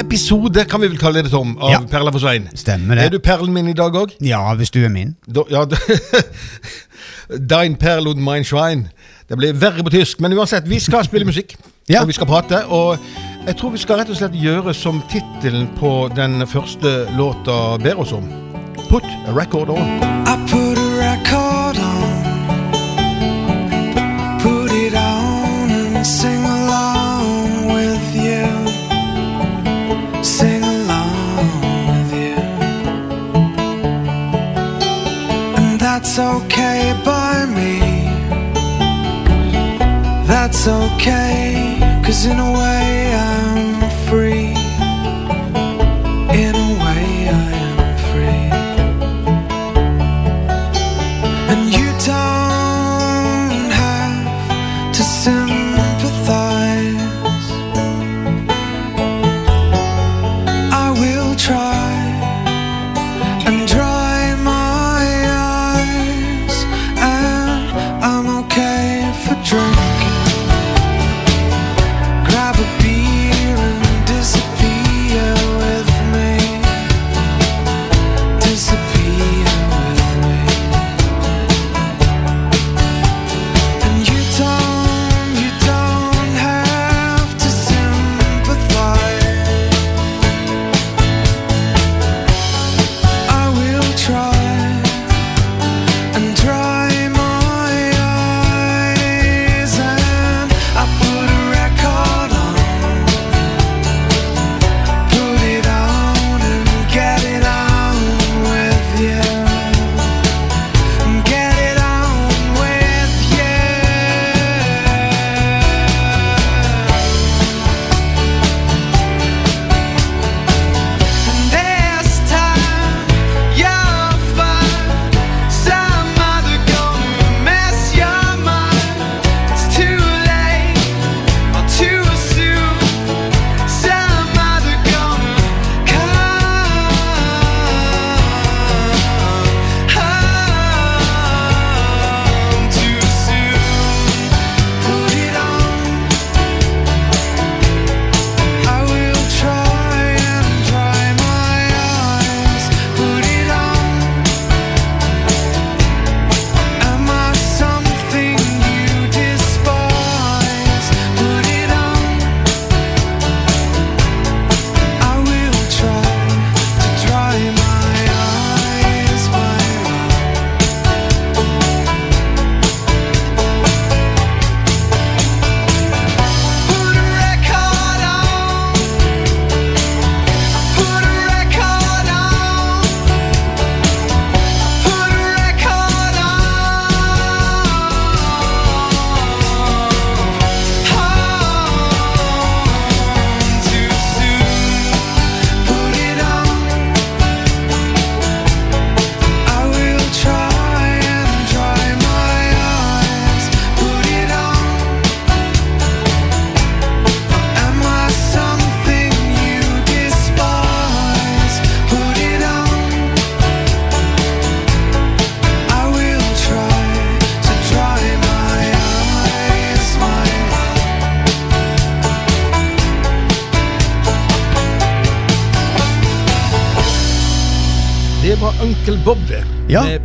episode, kan vi vel kalle det, Tom, av Ja. Perla for Svein. Stemmer det. Er du perlen min i dag òg? Ja, hvis du er min. Ja, Dein Perl und mein Schwein. Det blir verre på tysk, men uansett, vi skal spille musikk. Ja. Og vi skal prate. Og jeg tror vi skal rett og slett gjøre som tittelen på den første låta ber oss om. Put a record on. That's okay by me. That's okay, cause in a way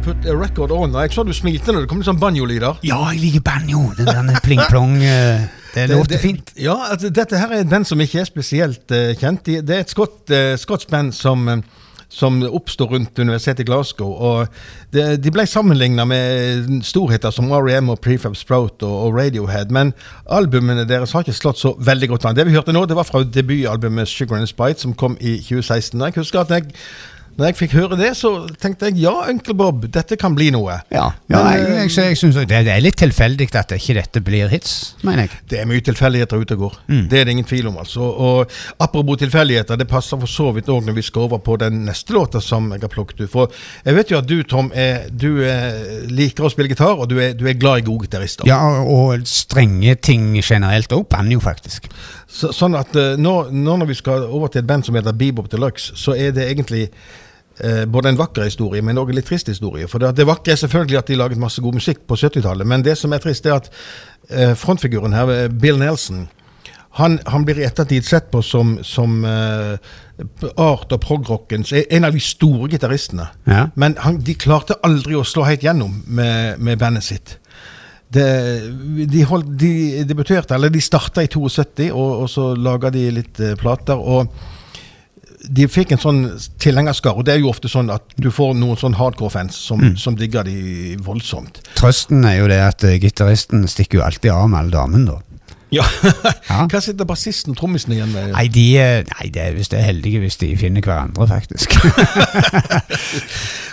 Put a record on. Jeg så du smilte når det kom litt sånn banjolyder. Ja, jeg liker banjo. Den der pling-plong. eh, Det låter fint. Ja, altså, dette her er et band som ikke er spesielt uh, kjent. Det er et skott, uh, skotsk band som, uh, som oppstår rundt universitetet i Glasgow. og De, De ble sammenligna med storheter som R.E.M. og Prefab Sprout og, og Radiohead, men albumene deres har ikke slått så veldig godt an. Det vi hørte nå, det var fra debutalbumet Sugar and Spite, som kom i 2016. Jeg husker at jeg når jeg fikk høre det, så tenkte jeg ja, Onkel Bob, dette kan bli noe. Ja, ja Men, jeg, eh, jeg, jeg synes det, det er litt tilfeldig at ikke dette blir hits, mener jeg. Det er mye tilfeldigheter ute og går. Det er det ingen tvil om. altså. Og Apropos tilfeldigheter, det passer for så vidt òg når vi skal over på den neste låta som jeg har plukket ut. For jeg vet jo at du, Tom, er, du er, liker å spille gitar, og du er, du er glad i gode gitarister. Ja, og strenge ting generelt òg Banjo, jo faktisk. Så, sånn at eh, nå, nå når vi skal over til et band som heter Bebop Deluxe, så er det egentlig eh, både en vakker historie, men også en litt trist historie. For det, det vakre er selvfølgelig at de laget masse god musikk på 70-tallet, men det som er trist, er at eh, frontfiguren her, eh, Bill Nelson, han, han blir i ettertid sett på som, som eh, art- og progrockens en av de store gitaristene. Ja. Men han, de klarte aldri å slå helt gjennom med, med bandet sitt. Det, de, holdt, de debuterte, eller de starta i 72, og, og så laga de litt eh, plater. og de fikk en sånn tilhengerskare, og det er jo ofte sånn at du får noen sånn hardcore-fans som, som digger de voldsomt. Trøsten er jo det at eh, gitaristen stikker jo alltid av med alle damene, da. Ja. Ja. Hva sitter bassisten trommisen igjen med? Nei, de, er- nei, det er hvis det er heldige hvis de finner hverandre, faktisk.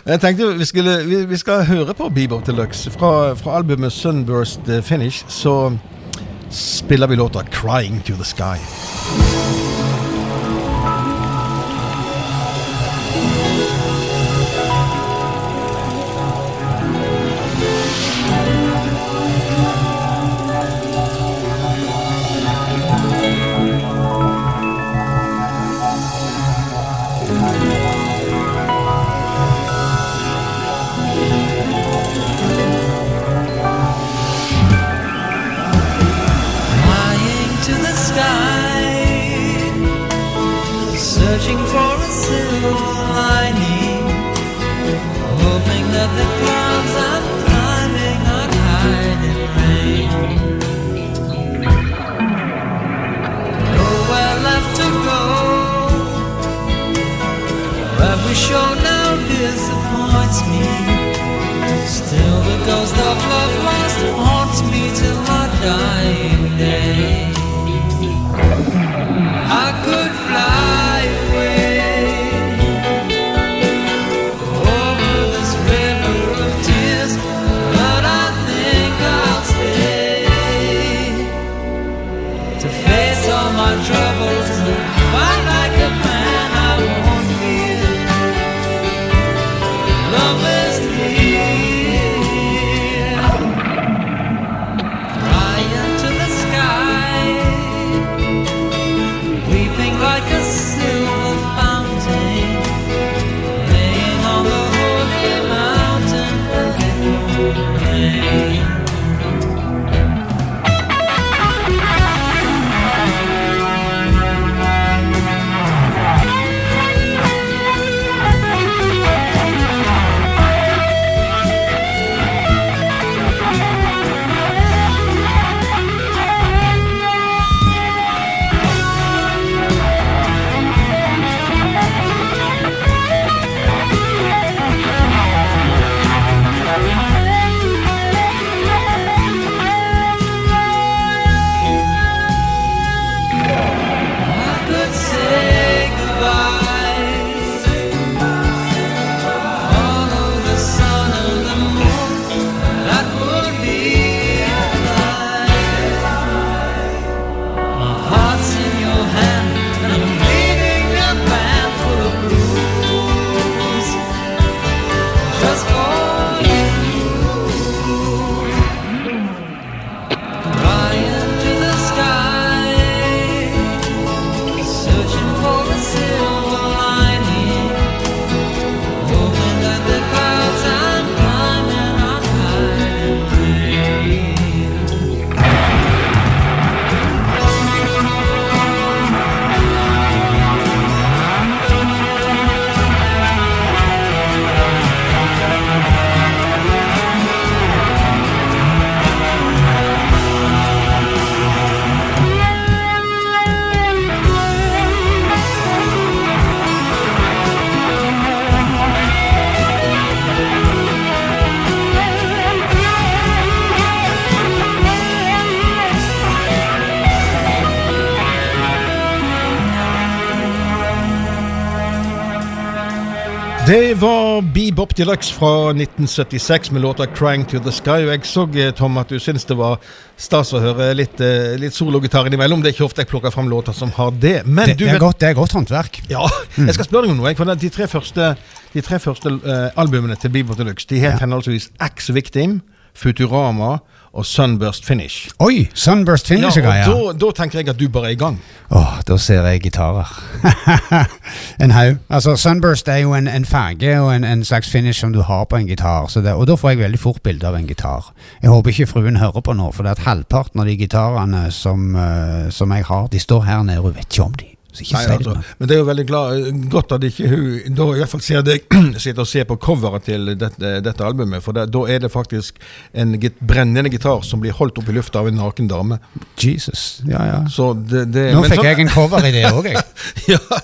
Jeg tenkte vi, skulle, vi, vi skal høre på Bebop Deluxe. Fra, fra albumet Sunburst eh, Finish så spiller vi låta 'Crying to the Sky'. Det var Bebop Deluxe fra 1976 med låta 'Crying to the Sky'. Og jeg så, eh, Tom, at du syns det var stas å høre litt, eh, litt sologitar innimellom. Det er ikke ofte jeg plukker fram låter som har det. Men Det, det, er vet godt, det er godt håndverk. Ja, jeg skal spørre deg om noe. For de tre første, de tre første uh, albumene til Bebop Deluxe De het henholdsvis Axe Victim, Futurama og Sunburst Finish. Oi! Sunburst finish ja. ja. da, da tenker jeg at du bare er i gang. Åh, da ser jeg gitarer. en haug. Altså, Sunburst er jo en, en farge og en, en slags finish som du har på en gitar. Og da får jeg veldig fort bilde av en gitar. Jeg håper ikke fruen hører på nå, for det er at halvparten av de gitarene som, eh, som jeg har, de står her nede, og vet ikke om de. Nei, altså, men det er jo veldig glad, godt at ikke hun da i hvert fall ser deg sitte og se på coveret til dette, dette albumet. For det, da er det faktisk en git, brennende gitar som blir holdt opp i lufta av en naken dame. Jesus. Ja, ja. Så det, det, Nå men fikk så, jeg en coveridé òg, jeg. ja.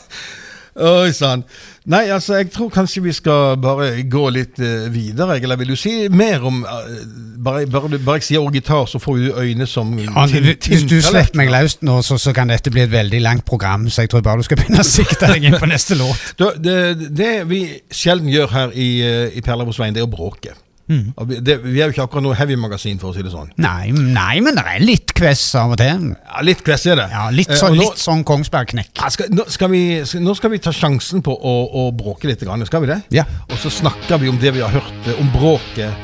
Oi sann. Nei, altså, jeg tror kanskje vi skal bare gå litt uh, videre. Eller vil du si mer om uh, bare, bare, du- bare jeg sier ordet gitar, så får du øyne som Ja, tin- hvis du slipper meg løs nå, så, så kan dette bli et veldig langt program. Så jeg tror bare du skal begynne å sikte deg inn på neste låt. Det, det vi sjelden gjør her i, eh, i Svein, det er å bråke. Mm. Vi, det, vi er jo ikke akkurat noe heavy-magasin, for å si det sånn. Nei, nei, men det er litt kvess av og til. Ja, litt kvess er det. Ja, Litt Eh, sånn, nå- litt sånn Kongsberg-knekk. Ja, skal, nå, nå skal vi ta sjansen på å, å bråke litt, grann, skal vi det? Ja. Og så snakker vi om det vi har hørt eh, om bråket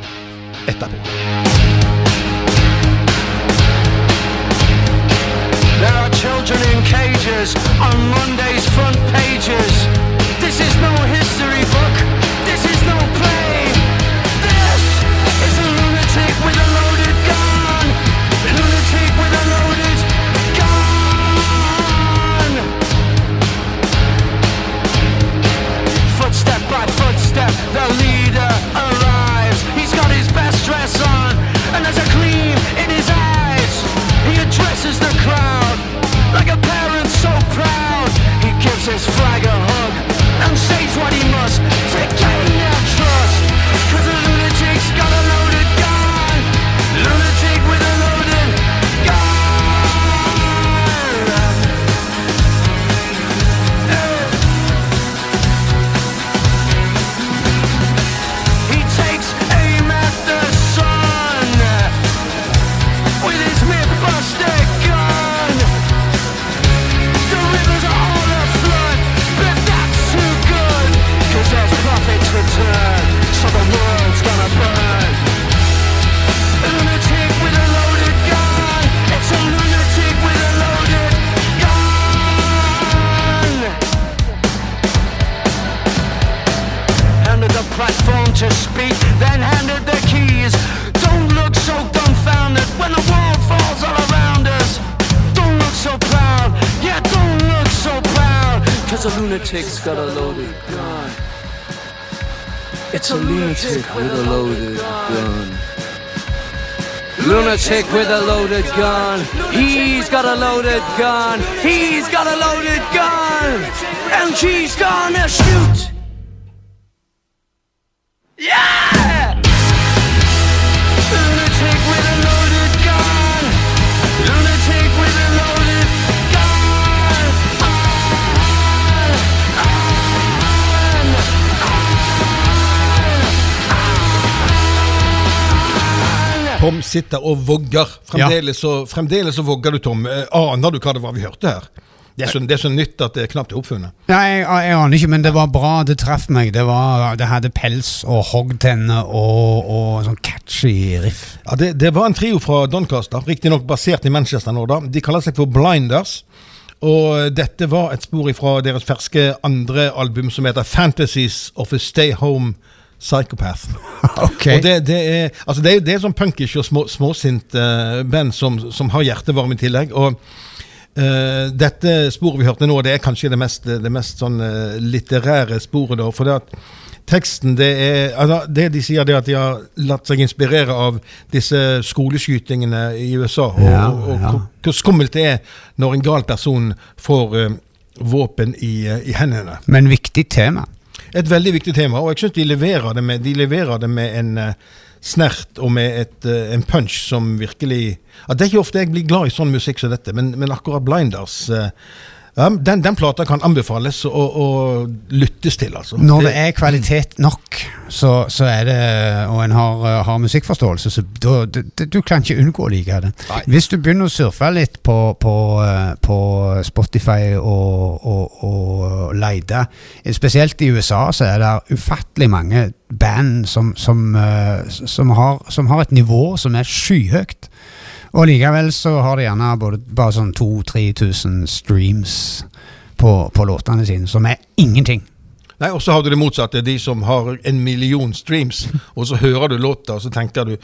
etterpå. There are children in cages on Monday's front pages. This is no history book. flag up. To speak, then handed the keys. Don't look so dumbfounded when the world falls all around us. Don't look so proud, yeah, don't look so proud. Cause a lunatic's got a loaded gun. It's a lunatic with a loaded gun. Lunatic with a loaded gun. He's got a loaded gun. He's got a loaded gun. And she's gonna shoot. Tom sitter og vogger. Fremdeles, så, fremdeles så vogger du, Tom. Eh, Aner du hva det var vi hørte her? Det er så, det er så nytt at det knapt er oppfunnet. Nei, jeg, jeg aner ikke, men det var bra. Det traff meg. Det, var, det hadde pels og hoggtenner og, og sånn catchy riff. Ja, det, det var en trio fra Doncaster, riktignok basert i Manchester nå. da. De kaller seg for Blinders. Og dette var et spor fra deres ferske andre album som heter Fantasies of a Stay Home Psychopath. Okay. Og det, det, er, altså det, er, det er sånn punkish og små, småsint uh, band som, som har hjertevarme i tillegg. Og uh, dette sporet vi hørte nå, det er kanskje det mest, det mest sånn uh, litterære sporet. da, for det at Teksten, det er altså, Det de sier, det er at de har latt seg inspirere av disse skoleskytingene i USA. Og, Ja, og, ja. hvor, hvor skummelt det er når en gal person får våpen i, i hendene. Men viktig tema. Et veldig viktig tema, og jeg syns de leverer det med, de leverer det med en eh, snert og med et, eh, en punch som virkelig at Det er ikke ofte jeg blir glad i sånn musikk som dette, men, men akkurat Blinders Ja, den, den plata kan anbefales og, og lyttes til, altså. Når det er kvalitet nok, så, så er det, og en har, har musikkforståelse, så da, det, du kan ikke unngå å like det. Hvis du begynner å surfe litt på, på, på Spotify og, og, og lete, spesielt i USA, så er det ufattelig mange band som, som, uh, som, har, som har et nivå som er skyhøyt. Og likevel så har de gjerne både, bare sånn 2000-3000 streams på, på låtene sine, som er ingenting. Nei, Og så har du det motsatte, de som har en million streams, og så hører du låta, og så tenker du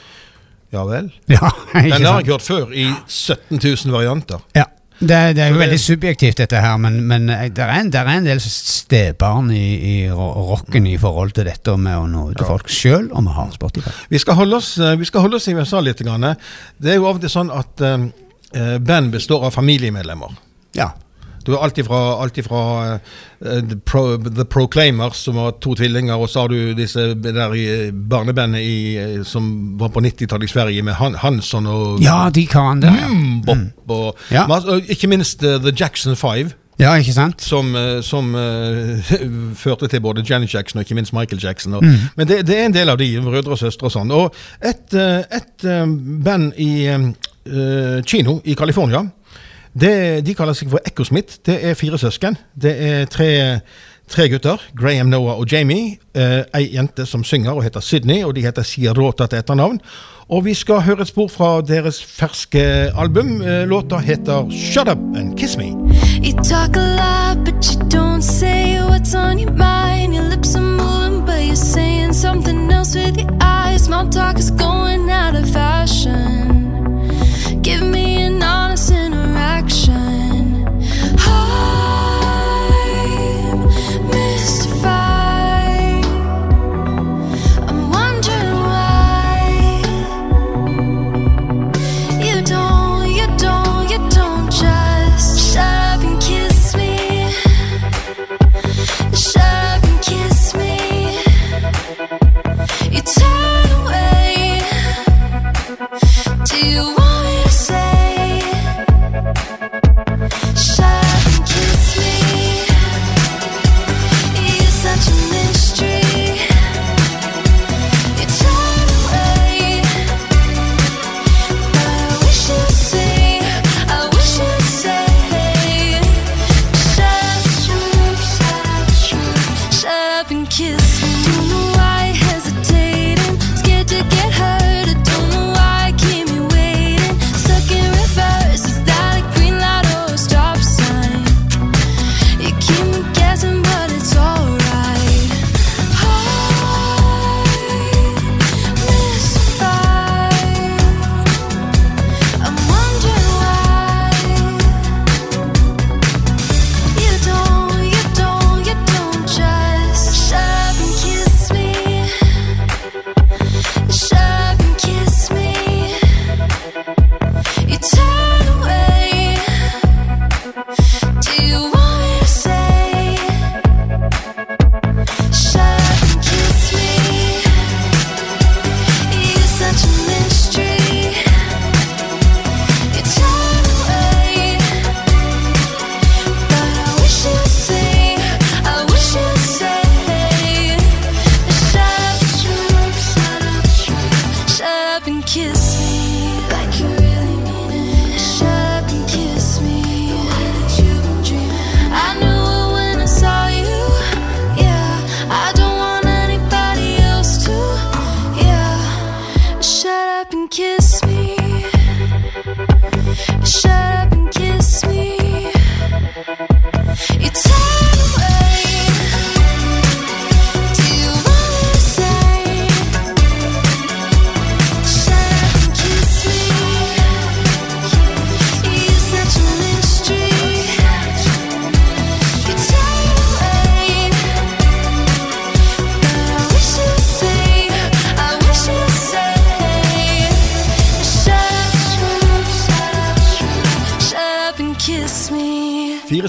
ja vel? Ja, Den har jeg hørt før, i 17 000 varianter. Ja. Det, det er jo det- veldig subjektivt, dette her, men, men det, er en, det er en del stebarn i, i rocken i forhold til dette med å nå ut til folk, sjøl om vi har Spotify. Vi skal holde oss, eh, vi skal holde oss i USA litt. Grann. Det er jo av og til sånn at eh, eh, band består av familiemedlemmer. Ja. Du har alt ifra, alt ifra uh, the, Pro, the Proclaimers, som var to tvillinger, og så har du disse der i barnebandet i, eh, som var på 90-tallet i Sverige, med Han, Hansson og ja, de kan det. Mm, og, Ja. mas- og ikke minst uh, The Jackson Five. ja, ikke sant? Som, eh, som uh, førte til både Janet Jackson og ikke minst Michael Jackson. Og, Mm. Men det, det er en del av de, brødre og søstre og sånn. Og et, eh, et eh, band i uh, kino i California, det, de kaller seg for Echosmith. Det er fire søsken. Det er tre, tre gutter, Graham, Noah og Jamie. Eh, ei jente som synger og heter Sydney, og de heter Sierrota til etternavn. Og vi skal høre et spor fra deres ferske album. Eh, låta heter Shut Up and Kiss Me. You talk a lot, but you don't say what's on your mind. Your lips are moving, but you're saying something else with your eyes. Small talk is going out of fashion.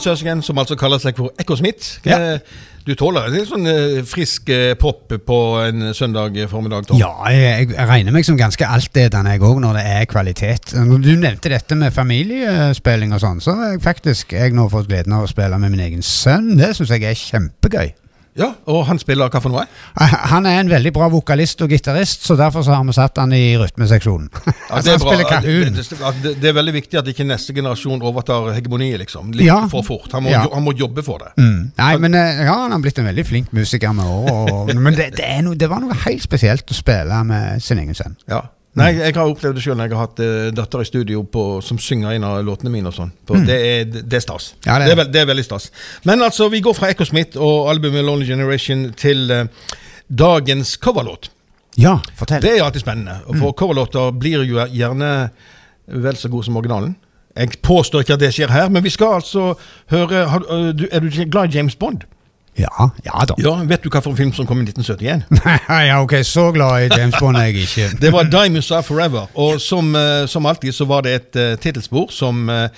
Søsken som altså kaller seg for Echo Smith. Ja. Du tåler litt sånn eh, frisk eh, pop på en søndag formiddag? Tom? Ja, jeg, jeg regner meg som ganske altetende jeg òg, når det er kvalitet. Du nevnte dette med familiespilling og sånn, så jeg faktisk jeg nå fått gleden av å spille med min egen sønn. Det syns jeg er kjempegøy. Ja. Og han spiller hva for noe? Han er en veldig bra vokalist og gitarist, så derfor så har vi satt han i rytmeseksjonen. Ja, altså, han spiller Det, det, det, det er veldig viktig at ikke neste generasjon overtar hegemoniet, liksom. Litt Ja. for fort. Han må, Ja. han må jobbe for det. Mm. Nei, men eh, ja, han har blitt en veldig flink musiker med år. Men det, det, noe, det var noe helt spesielt å spille med sin egen sønn. Ja. Nei, jeg har opplevd det sjøl når jeg har hatt uh, datter i studio på, som synger en av låtene mine. og sånn. Mm. Det, det er stas. Mm. Ja, det er det, er veld, det er veldig stas. Men altså, vi går fra Echo Smith og albumet Lonely Generation til uh, dagens coverlåt. Ja, fortell. Det er alltid spennende. og For coverlåter blir jo gjerne vel så gode som originalen. Jeg påstår ikke at det skjer her, men vi skal altså høre øh, du, Er du glad i James Bond? Ja, ja da. Ja, Vet du hva for en film som kom i 1971? ja, ok, så glad i James Bond er jeg ikke. Det var Diamonds Are Forever. Og som, eh, som alltid så var det et uh, tittelspor som, uh,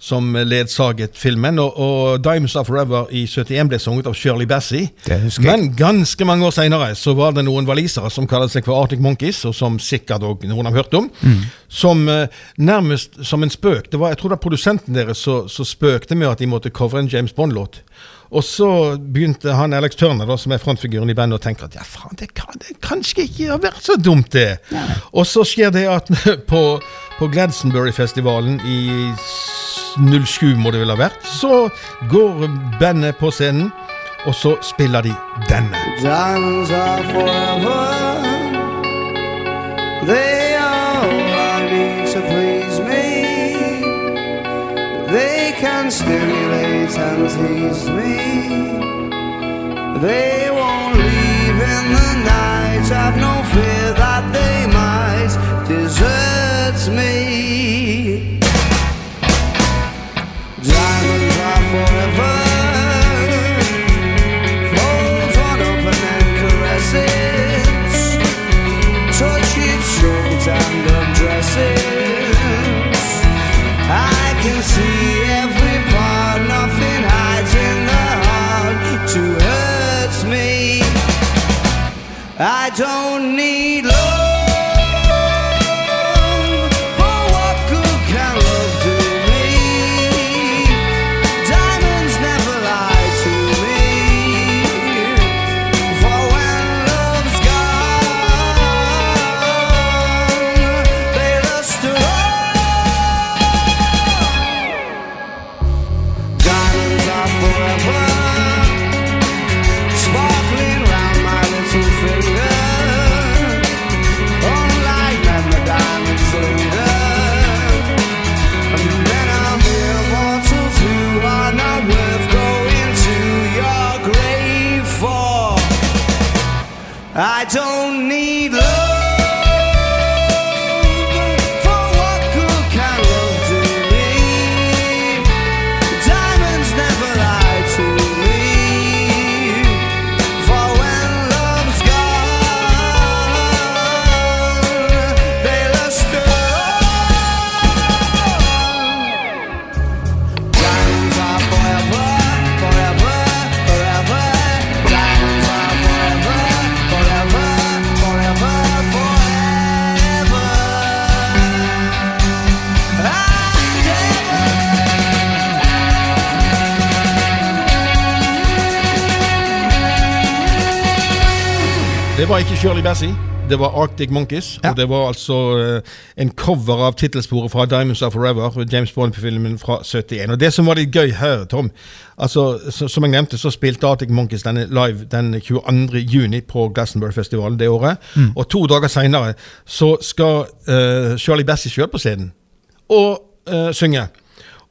som ledsaget filmen. Og, og Diamonds Are Forever i 71 ble sunget av Shirley Bassey. Det jeg. Men ganske mange år seinere så var det noen walisere som kalte seg for Arctic Monkeys, og som sikkert også noen har hørt om. Mm. Som eh, nærmest som en spøk. Det var, jeg tror det var produsenten deres som spøkte med at de måtte covre en James Bond-låt. Og så begynte han Alex Turner, da, som er frontfiguren i bandet, å tenke at ja, faen, det kan det kanskje ikke ha vært så dumt, det. Og så skjer det at på, på Gladsonbury-festivalen i 07, må det vel ha vært, så går bandet på scenen, og så spiller de denne. Diamonds are forever. They are all I need to please me. They can stimulate and tease me. They won't leave in the night. I've no fear that they might desert me. Diamonds are forever. Folds one open and caresses. Touch it short and undresses. I don't ikke Shirley Bassey, det var Arctic Monkeys. Ja. Og det var altså eh, en cover av tittelsporet fra Diamonds Are Forever, James Bond-filmen fra 71. Og det som var litt gøy her, Tom altså, så, Som jeg nevnte, så spilte Arctic Monkeys denne live den 22. juni på Glastonbury-festivalen det året. Og to dager seinere så skal uh, Shirley Bassey sjøl på scenen og uh, synge.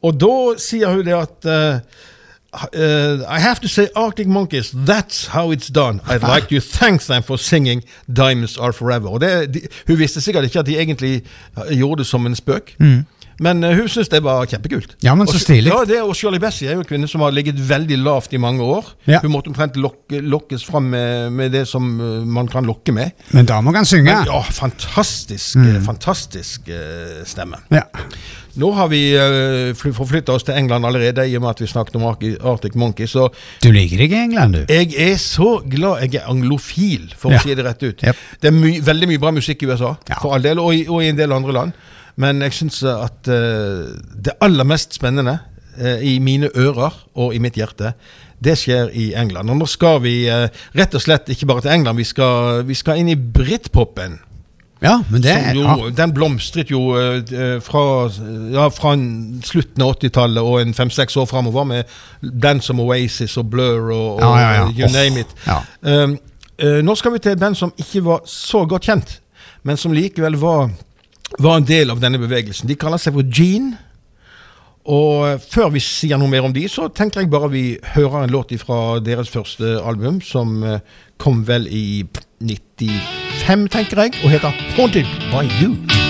Og da sier hun det at eh, uh, I have to say, Arctic Monkeys, that's how it's done. I'd like to thank them for singing Diamonds Are Forever. Og det, de, hun visste sikkert ikke at de egentlig uh, gjorde det som en spøk. Men eh, hun syntes det var kjempekult. Ja, men så stilig. Ja, det, og Shirley Bessie er jo en kvinne som har ligget veldig lavt i mange år. Ja. Hun måtte omtrent lokke, lokkes fram med, med det som eh, man kan lokke med. Men damer kan synge. Men, ja, fantastisk, Mm. eh, fantastisk stemme. Ja. Nå har vi uh, forflytta oss til England allerede, i og med at vi snakket om Arctic Monkey. Så Du liker deg i England, du. jeg er så glad jeg er anglofil, for Ja. å si det rett ut. Yep. Det er my veldig mye bra musikk i USA, for all del, og i, og i en del andre land. Men jeg syns at eh, det aller mest spennende eh, i mine ører og i mitt hjerte, det skjer i England. Og nå skal vi eh, rett og slett ikke bare til England, vi skal, vi skal inn i britpopen. Ja, men det er, jo, ja. Den blomstret jo fra, ja, fra slutten av 80-tallet og en fem-seks år framover, med band som Oasis og Blur og, og Ja, you name it. Um, uh, nå skal vi til et band som ikke var så godt kjent, men som likevel var, var en del av denne bevegelsen. De kaller seg for Gene. Og eh, før vi sier noe mer om de, så tenker jeg bare vi hører en låt fra deres første album, som eh, kom vel i 95, tenker jeg, og heter Haunted by You.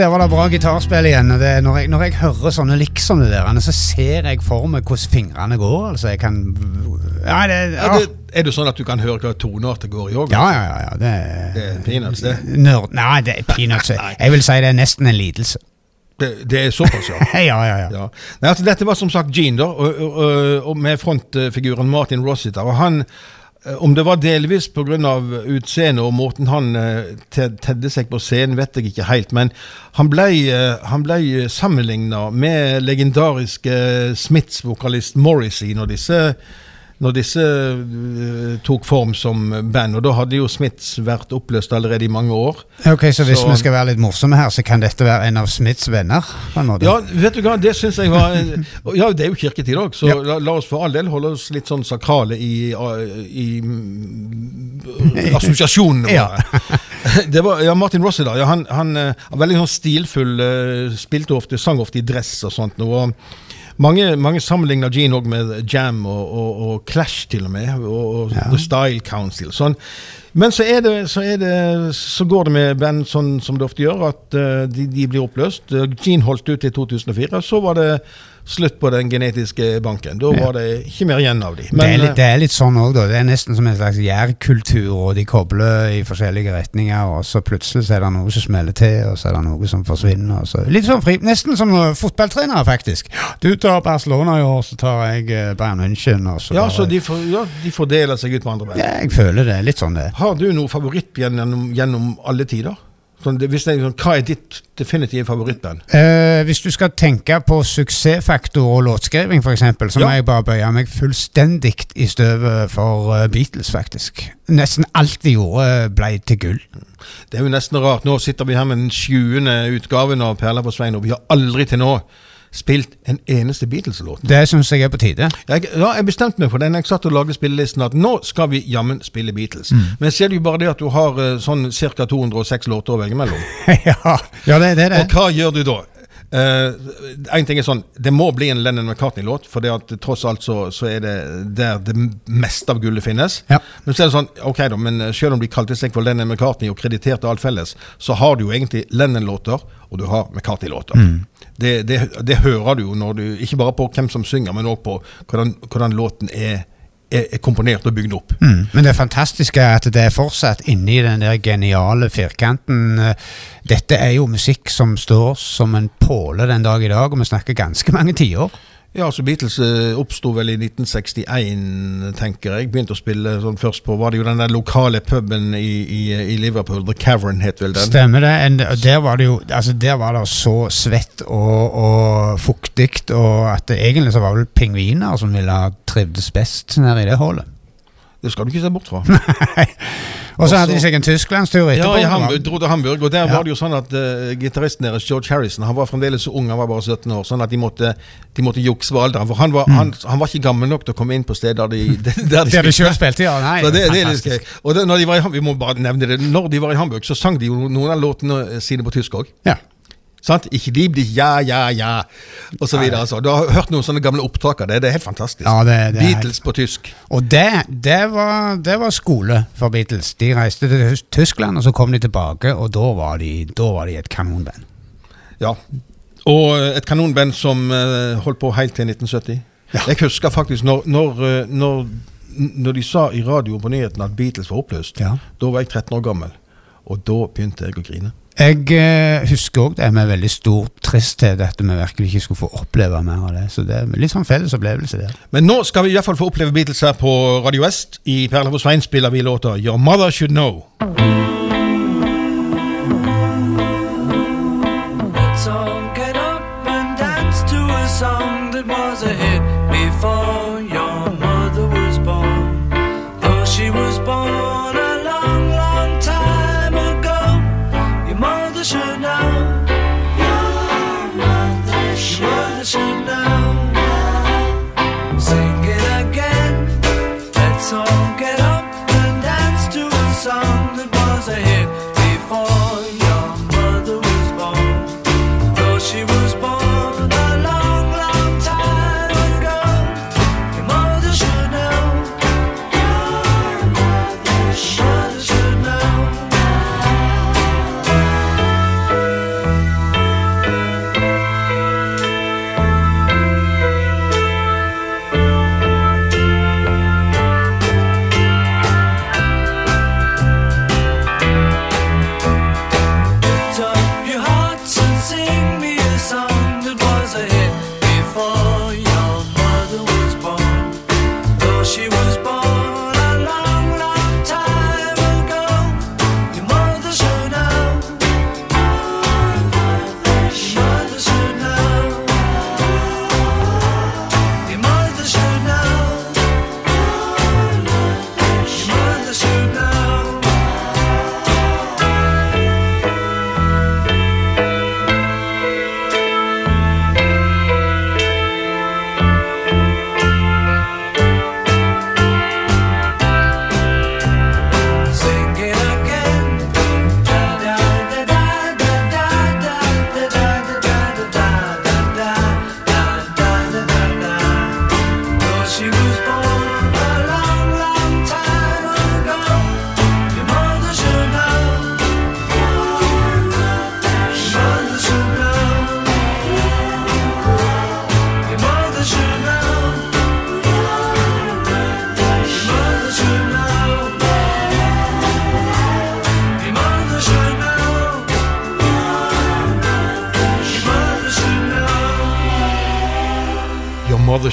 Der var det bra gitarspill igjen. Det, når, jeg, når jeg hører sånne liksom det der, så ser jeg for meg hvordan fingrene går. Altså, jeg kan Ja, det, Ja, Er, det, er det sånn at du kan høre hva toneart det går i òg? Ja, ja, ja, ja. Det, Det er peanuts, det. Nerd, nei, det er peanuts. Jeg vil si det er nesten en lidelse. Det, det er såpass, ja. ja, ja, ja. Ja. Nei, altså, dette var som sagt Gene, da, og, og, og, med frontfiguren Martin Rossiter. Og han, om det var delvis pga. utseendet og måten han eh, tedde seg på scenen, vet jeg ikke helt, men han ble, eh, han ble sammenligna med legendariske Smiths-vokalist Morrissey når disse når disse eh, tok form som band, og da hadde jo Smiths vært oppløst allerede i mange år. Ok, Så hvis Så- vi skal være litt morsomme her, så kan dette være en av Smiths venner? på en måte? Ja, vet du hva, det syns jeg var Ja, det er jo kirketid òg, så Ja. la, la oss for all del holde oss litt sånn sakrale i, i i assosiasjonene Ja. Det var, ja, Martin Rossi, da. Ja, han, han han, veldig sånn stilfull, eh, spilte ofte, sang ofte i dress og sånt. noe, Og mange, mange sammenligner Gene òg med Jam og, og, og Clash, til og med. Og, og The Style Council. Sånn. Men så, er det, så, er det, så går det med band sånn som det ofte gjør, at eh, de, de blir oppløst. Eh, Gene holdt ut til 2004. Så var det slutt på den genetiske banken. Da var det ikke mer igjen av de. det, er eh, litt, det er litt sånn òg, da. Det er nesten som en slags gjærkultur, og de kobler i forskjellige retninger, og så plutselig så er det noe som smeller til, og så er det noe som forsvinner. Så. Litt sånn fri, Nesten som fotballtrenere, faktisk. Du tar Barcelona i år, så tar jeg uh, Bayern München, så ja, så de, for, ja, de fordeler seg ut på andre band. ja, Jeg føler det. Litt sånn det. Har du noe favoritt gjennom, gjennom alle tider? Sånn, hvis det, sånn, hva er ditt definitive favorittband? Eh, hvis du skal tenke på suksessfaktor og låtskriving, f.eks., så må jeg bare bøye meg fullstendig i støvet for uh, Beatles, faktisk. Nesten alt de gjorde, ble til gull. Det er jo nesten rart. Nå sitter vi her med den 20. utgaven av Perla på Svein, og vi har aldri til nå spilt en eneste Beatles-låt. Det syns jeg er på tide. Jeg, ja, jeg bestemte meg for det når jeg satt og lagde spillelisten, at nå skal vi jammen spille Beatles. Men ser du bare det at du har eh, sånn ca. 206 låter å velge mellom. ja, ja, det, det er det. Og hva gjør du da? Eh, en ting er sånn, Det må bli en Lennon McCartney-låt, for det at tross alt så, så er det der det meste av gullet finnes. Ja. Men så er det sånn, ok da, men selv om de kalte seg for Lennon McCartney og krediterte alt felles, så har du jo egentlig Lennon-låter, og du har McCartney-låter. Det, det, det hører du jo når du, ikke bare på hvem som synger, men også på hvordan, hvordan låten er, er, er komponert og bygd opp. Mm. Men det fantastiske er at det er fortsatt inni den der geniale firkanten. Dette er jo musikk som står som en påle den dag i dag, og vi snakker ganske mange tiår. Ja, altså Beatles eh, oppsto vel i 1961, tenker jeg. Begynte å spille sånn først på Var det jo den der lokale puben i, i, i Liverpool, The Cavern het vel den. Stemmer det. En, der var det jo altså Der var det så svett og, og fuktig, og at det egentlig så var vel pingviner som ville ha trivdes best nede i det hullet. Det skal du ikke se bort fra. Og så hadde de seg en tysklandstur Ja, etterpå. i Hamburg, dro til Hamburg, og der Ja. var det jo sånn at uh, gitaristen deres, George Harrison, han var fremdeles så ung, han var bare 17 år, sånn at de måtte, de måtte jukse på alderen. For han var, han, han var ikke gammel nok til å komme inn på steder der de, der de Der de sjøl spilte, ja. Nei, Så det, det er litt gøy. Og det, når de var i, Hamburg, vi må bare nevne det, når de var i Hamburg, så sang de jo noen av låtene sine på tysk òg. Ja. Sant? Ikke de blir ja, ja, ja, videre. Altså. Du har hørt noen sånne gamle opptak av det. Det er helt fantastisk. Ja, det- det er Beatles på tysk. Og det, det, var, det var skole for Beatles. De reiste til Tyskland, og så kom de tilbake, og da var de, da var de et kanonband. Ja. Og eh, et kanonband som eh, holdt på helt til 1970. Jeg husker faktisk når, når, eh, når, når de sa i radioen på nyhetene at Beatles var oppløst. Ja. Da var jeg 13 år gammel, og da begynte jeg å grine. Jeg eh, husker òg det med veldig stor tristhet at vi virkelig ikke skulle få oppleve mer av det. Så det er litt sånn felles opplevelse der. Men nå skal vi i hvert fall få oppleve Beatles her på Radio West. I Perle for Svein spiller vi låta 'Your Mother Should Know'. Let's all get up and dance to a song that was a hit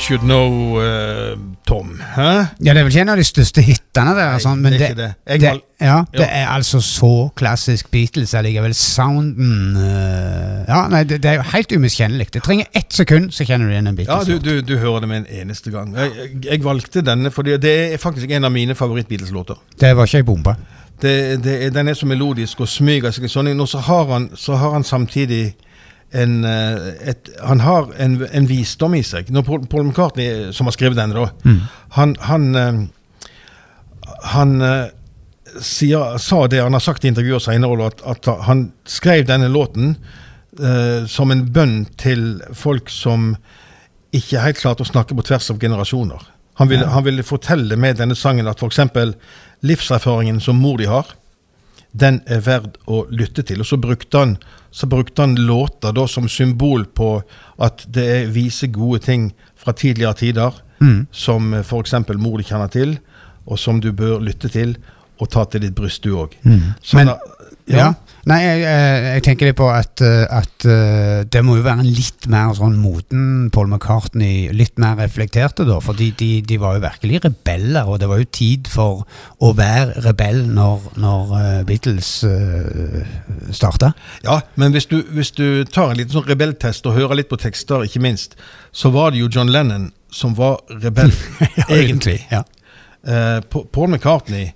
Should Know, uh, Tom. Hæ? Ja, det er vel ikke en av de største hitene der, Nei, sånn, men det det, det. Det, ja, det er altså så klassisk Beatles allikevel. Sounden uh, Ja, nei, det, det er jo helt umiskjennelig. Det trenger ett sekund, så kjenner du igjen en Ja, Beatles. du, du, du hører det med en eneste gang. Jeg, jeg, valgte denne fordi det er faktisk en av mine favoritt-Beatles-låter. Det var ikke ei bombe. Det, det, den er så melodisk og smyger seg sånn inn, og så har han, så har han samtidig en, eh, et, han har en, en visdom i seg. Når Paul, Paul McCartney, som har skrevet denne, da, han, han, eh, han eh, sier, sa det han har sagt i intervjuer senere, at, at han skrev denne låten uh, som en bønn til folk som ikke helt klarte å snakke på tvers av generasjoner. Han ville, han ville fortelle med denne sangen at f.eks. livserfaringen som mor de har, den er verd å lytte til. Og så brukte han, så brukte han låter da som symbol på at det er vise gode ting fra tidligere tider, som f.eks. mor du kjenner til, og som du bør lytte til og ta til ditt bryst, du òg. Men- Ja. Nei, jeg, jeg, jeg tenker litt på at, eh, at eh, det må jo være en litt mer sånn moden Paul McCartney, litt mer reflekterte da, fordi de, de var jo virkelig rebeller, og det var jo tid for å være rebell når, når eh, Beatles uh, starta. Ja, men hvis du, hvis du tar en liten sånn rebelltest og hører litt på tekster, ikke minst, så var det jo John Lennon som var rebell, egentlig. Ja. Uh, Paul McCartney,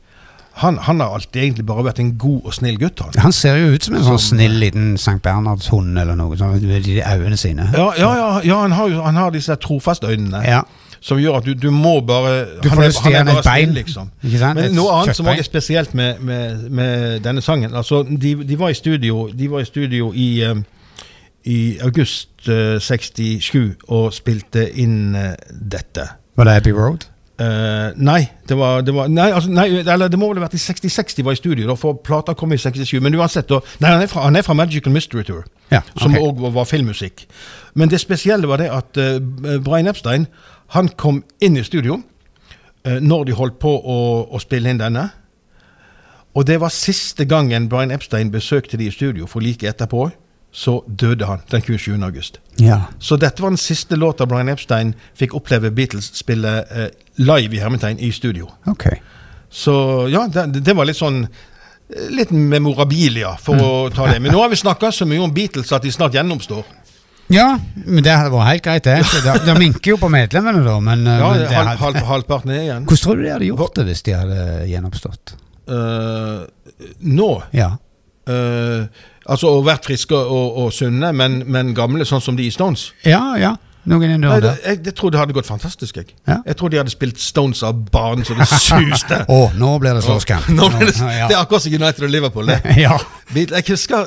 han, han har alltid egentlig bare vært en god og snill gutt, han. Han ser jo ut som en sånn Som- snill liten St. Bernhardshund eller noe sånn, med de øynene sine. Ja, ja, ja, ja han, har han har disse trofaste øynene. Ja. Som gjør at du, du må bare Du får lyst til å et bein, liksom. Men noe annet som også er spesielt med, med, med denne sangen altså, de, de var i studio De var i studio i, eh, i august eh, 67 og spilte inn eh, dette. Var det Abbey Road? Eh, nei, det var, det var nei, altså, nei, eller det må vel ha vært i 66 de var i studio, da, for plata kom i 67. Men uansett, da, nei, han, er fra, han er fra Magical Mystery Tour, Ja, som ok. òg var filmmusikk. Men det spesielle var det at uh, Brian Epstein han kom inn i studio uh, når de holdt på å, å spille inn denne. Og det var siste gangen Brian Epstein besøkte de i studio, for like etterpå så døde han den 27. august. Ja. Så dette var den siste låta Brian Epstein fikk oppleve Beatles spille eh, live i hermetegn i studio. Okay. Så ja, det, det var litt sånn eh, Litt memorabilia, for å ta det. Men nå har vi snakka så mye om Beatles at de snart gjennomstår. Ja, men det vært helt greit, det. Det, det minker jo på medlemmene, da, men, eh, Ja, men det halv, halv, Halvparten er igjen. Hvordan tror du de hadde gjort det hvis de hadde gjenoppstått? Uh, nå Ja. eh, Altså å vært friske og, og sunne, men, men gamle, sånn som de i Stones. Ja, ja. Noen Nei, det, jeg, jeg tror det hadde gått fantastisk. Jeg, Ja. jeg tror de hadde spilt Stones av barn så det suste. Å, nå blir det slåsskamp. Ble det, ja. det er akkurat som United og Liverpool. ja. Beatles, jeg husker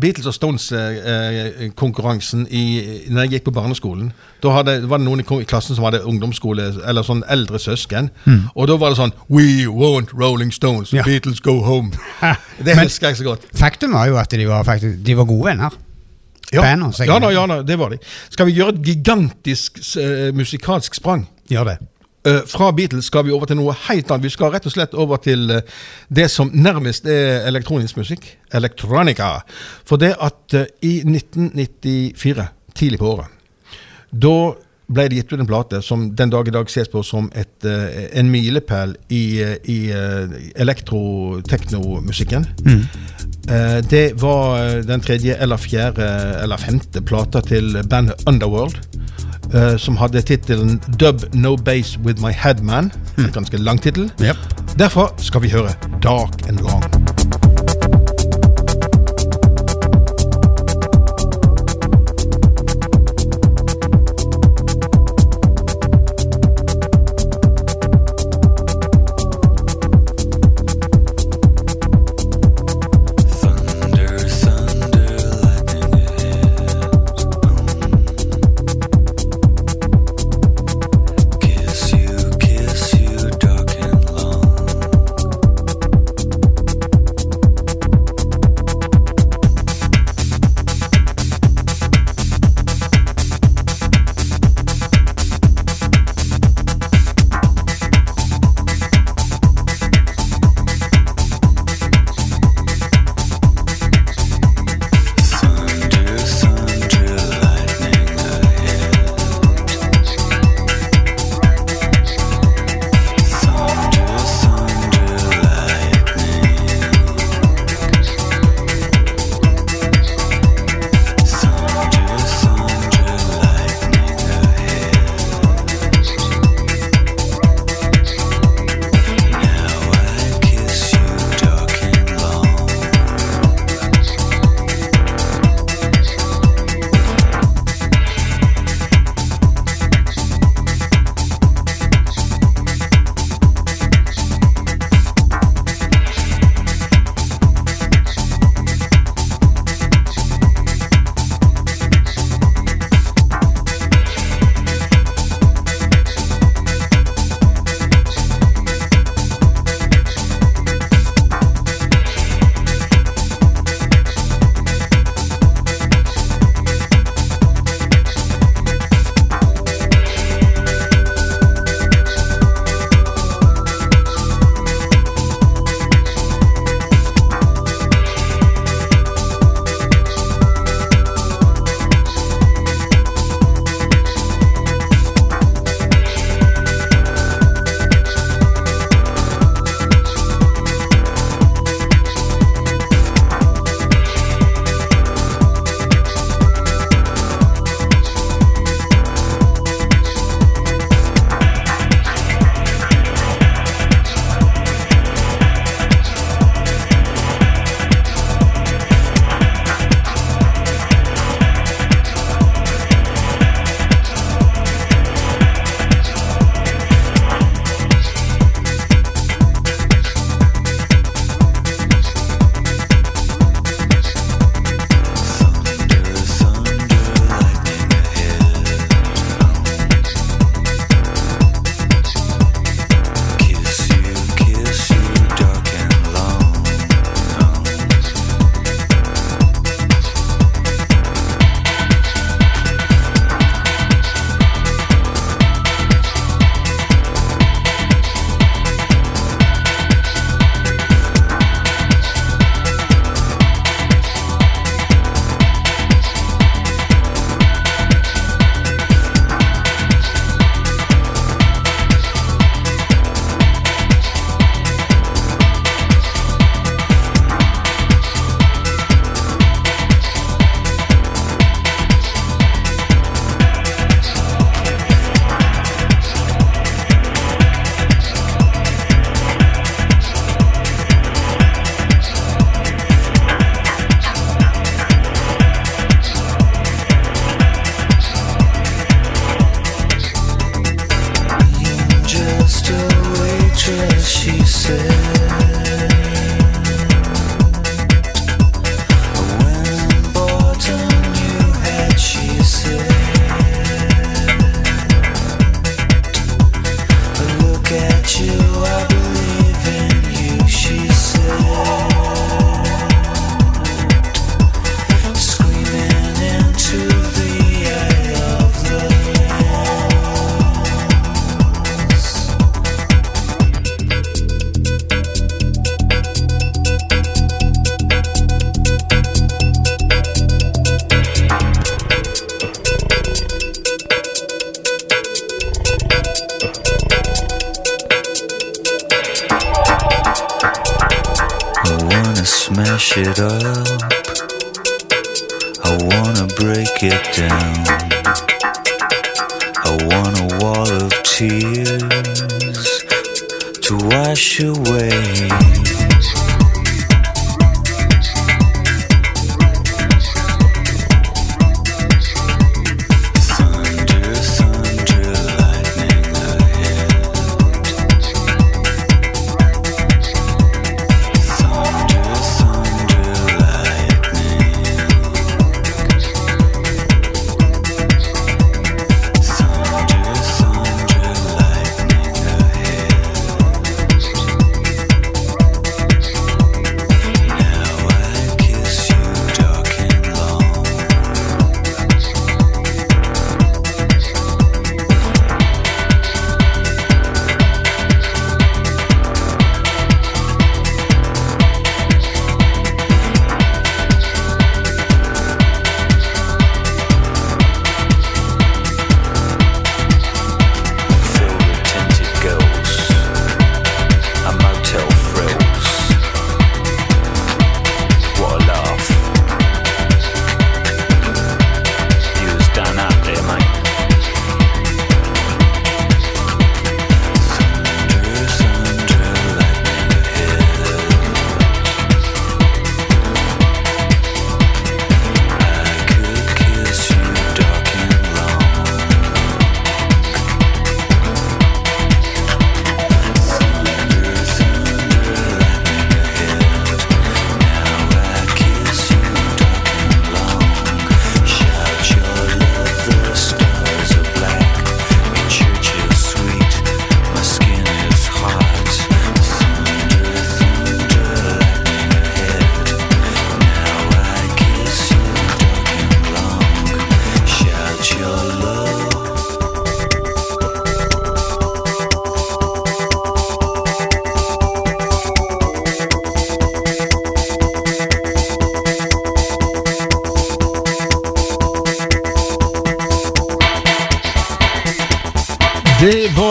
Beatles og Stones-konkurransen når jeg gikk på barneskolen. Da hadde, var det noen i i klassen som hadde ungdomsskole, eller sånn eldre søsken. Og da var det sånn We want Rolling Stones, Ja. Beatles go home. Det Men- husker jeg så godt. Faktum var jo at de var, faktisk, de var gode venner. Ja, Bandet, så ja, da, ja da, det var de. Skal vi gjøre et gigantisk uh, musikalsk sprang? Gjør det. Uh, fra Beatles skal vi over til noe helt annet. Vi skal rett og slett over til uh, det som nærmest er elektronisk musikk. Electronica. For det at uh, i 1994, tidlig på året, da ble det gitt ut en plate som den dag i dag ses på som et, eh, en milepæl i, eh, i eh, elektro-teknomusikken. Eh, det var den tredje eller fjerde eller femte plata til bandet Underworld. som hadde tittelen 'Dub No Bass With My Headman'. En ganske lang tittel. Yep. Derfor skal vi høre 'Dark and Long'.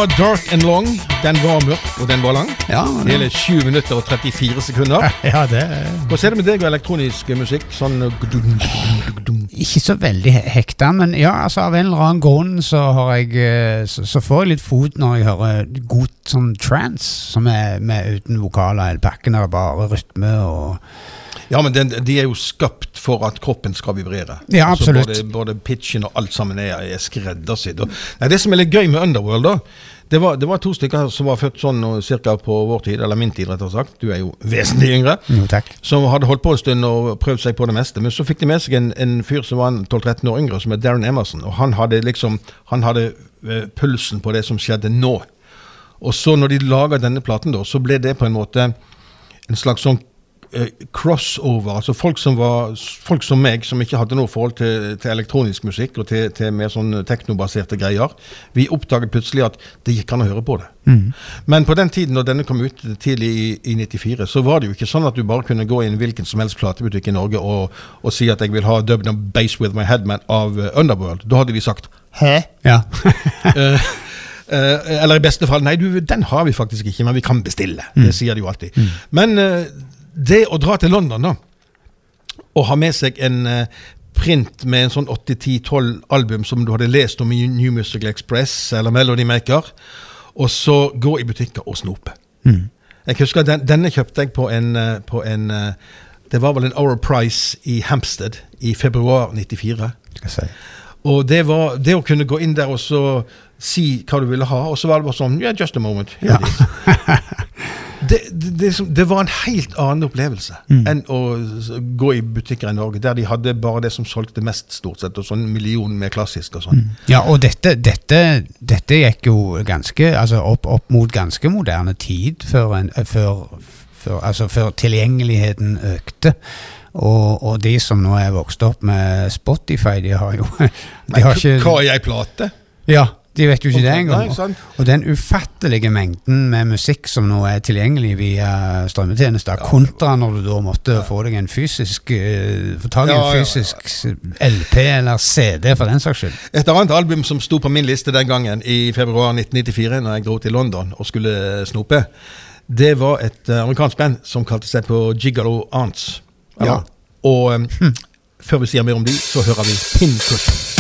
Var Dark and Long. Den var mørk, og den var lang. Ja, Hele 7 minutter og 34 sekunder. ja, det Hvordan er det med deg og elektronisk musikk? Sånn uh. Ikke så veldig he- hekta, men ja, altså av en eller annen grunn så har jeg eh, Så, så får jeg litt fot når jeg hører god sånn trance, som er med uten vokaler hele pakken, det er bare rytme og Ja, men den, de er jo skapt for at kroppen skal vibrere. Ja, Altså, absolutt. både, både pitchen og alt sammen er, er skreddersydd. Nei, det som er litt gøy med Underworld, da det var, det var to stykker som var født sånn ca. på vår tid, eller min tid, rett og slett. Du er jo vesentlig yngre. Jo, takk. Som hadde holdt på en stund og prøvd seg på det meste. Men så fikk de med seg en, en fyr som var 12-13 år yngre, som het Darren Emerson. Og han hadde liksom Han hadde eh, pulsen på det som skjedde nå. Og så når de laga denne platen, da, så ble det på en måte en slags sånn crossover. Altså folk som var folk som meg, som ikke hadde noe forhold til, til elektronisk musikk og til, til mer sånn teknobaserte greier. Vi oppdaget plutselig at det gikk an å høre på det. Men på den tiden når denne kom ut tidlig i, i 94, så var det jo ikke sånn at du bare kunne gå inn hvilken som helst platebutikk i Norge og, og si at jeg vil ha Dub Base With My Headman av eh, Underworld. Da hadde vi sagt Hæ? Ja. Eh, eh, eller i beste fall Nei, du, den har vi faktisk ikke, men vi kan bestille. Det sier de jo alltid. Men eh, det å dra til London, da, og ha med seg en eh, print med en sånn 8-10-12 album som du hadde lest om i New Musical Express eller Melody Maker, og så gå i butikker og snope. Jeg husker den, Denne kjøpte jeg på en, eh, på en eh, Det var vel en Hour Price i Hampstead i februar 94. Si. Og det var det å kunne gå inn der og så si hva du ville ha, og så var det bare sånn Yeah, just a moment. Is. det, det, det, var en helt annen opplevelse enn å gå i butikker i Norge, der de hadde bare det som solgte mest, stort sett, og sånn million med klassisk og sånn. Ja, og dette, dette, dette gikk jo ganske Altså opp, opp mot ganske moderne tid før, en, eh, før, før, altså før tilgjengeligheten økte. Og, og de som nå er vokst opp med Spotify, de har jo de har ikke, Hva er ei plate? Ja, de vet jo ikke det engang. sant. Og den ufattelige mengden med musikk som nå er tilgjengelig via strømmetjenester, kontra når du da måtte få deg en fysisk uh, Få tak i Ja, en ja. fysisk LP eller CD, for den saks skyld. Et annet album som sto på min liste den gangen, i februar 1994, når jeg dro til London og skulle snope, det var et eh, amerikansk band som kalte seg på Gigolo Aunts. Ja. Og eh, før vi sier mer om de, så hører vi Pincushion.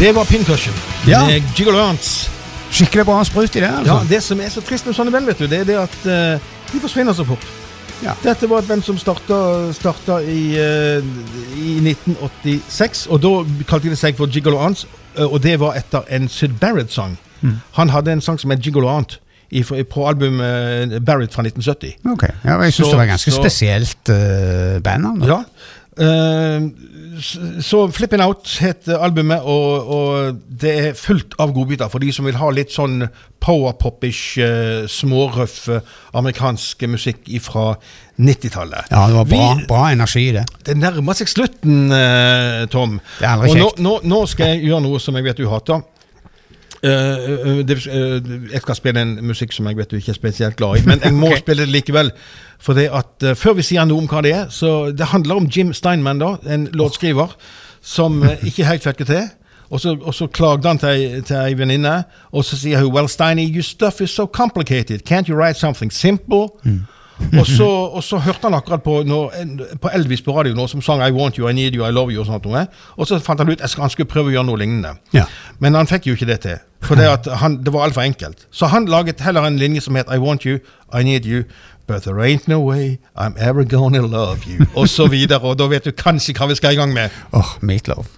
Det var Pincushion. Ja. Med Gigolo Ants. Skikkelig bra sprut i det, altså. Ja, det som er så trist med sånne band, vet du, det er det at eh, de forsvinner så fort. Ja. Dette var et band som starta, starta i, eh, i 1986, og da kalte de seg for Gigolo Ants, eh, og det var etter en Syd Barrett-sang. Mm. Han hadde en sang som het Gigolo Ant i, på albumet eh, Barrett fra 1970. Ok, ja, og Jeg syns Så- det var ganske så- spesielt uh, bandnavn. da. Ja. Eh, så Flippin' Out het albumet, og, og det er fullt av godbiter for de som vil ha litt sånn powerpop-ish, smårøff eh, amerikansk musikk fra 90-tallet. Ja, det var bra, Vi- bra energi i det. Det nærmer seg slutten, eh, Tom. Det er aldri og nå, kjekt. nå, nå skal jeg gjøre noe som jeg vet du hater. Eh, det, uh, jeg skal spille en musikk som jeg vet du ikke er spesielt glad i, men jeg må okay. spille det likevel. For det at uh, Før vi sier noe om hva det er, så det handler om Jim Steinman, da, en låtskriver, som eh, ikke helt fikk det til. Og så, og så klagde han til, til ei venninne, og så sier hun Well, Steiny, your stuff is so complicated. Can't you write something simple? og, så, og så hørte han akkurat på, når, på Elvis på radio nå, som sang I want you, I need you, I love you og sånt noe. Og så fant han ut at han skulle prøve å gjøre noe lignende. Ja. Men han fikk jo ikke det til. For det, han, det var altfor enkelt. Så han laget heller en linje som het I want you, I need you, but there ain't no way I'm ever gonna love you. Og så videre. Og da vet du kanskje hva vi skal i gang med. Åh, Meatloaf.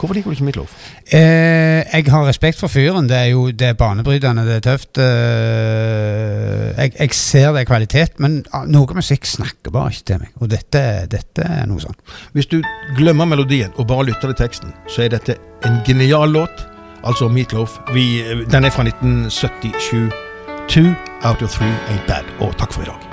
Hvorfor liker du ikke Midtlof? Eh, jeg har respekt for fyren. Det er jo det er banebrytende, det er tøft. Eh, jeg, jeg ser det er kvalitet, men ah, noe musikk snakker bare ikke til meg. Og dette, dette er noe sånn. Hvis du glemmer melodien og bare lytter til teksten, så er dette en genial låt. Altså Meatloaf. Vi, den er fra 1977. Two out of three ain't bad. Og takk for i dag.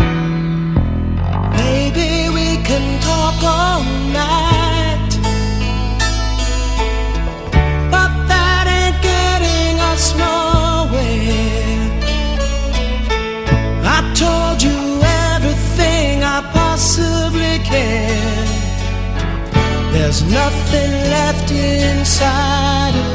There's nothing left inside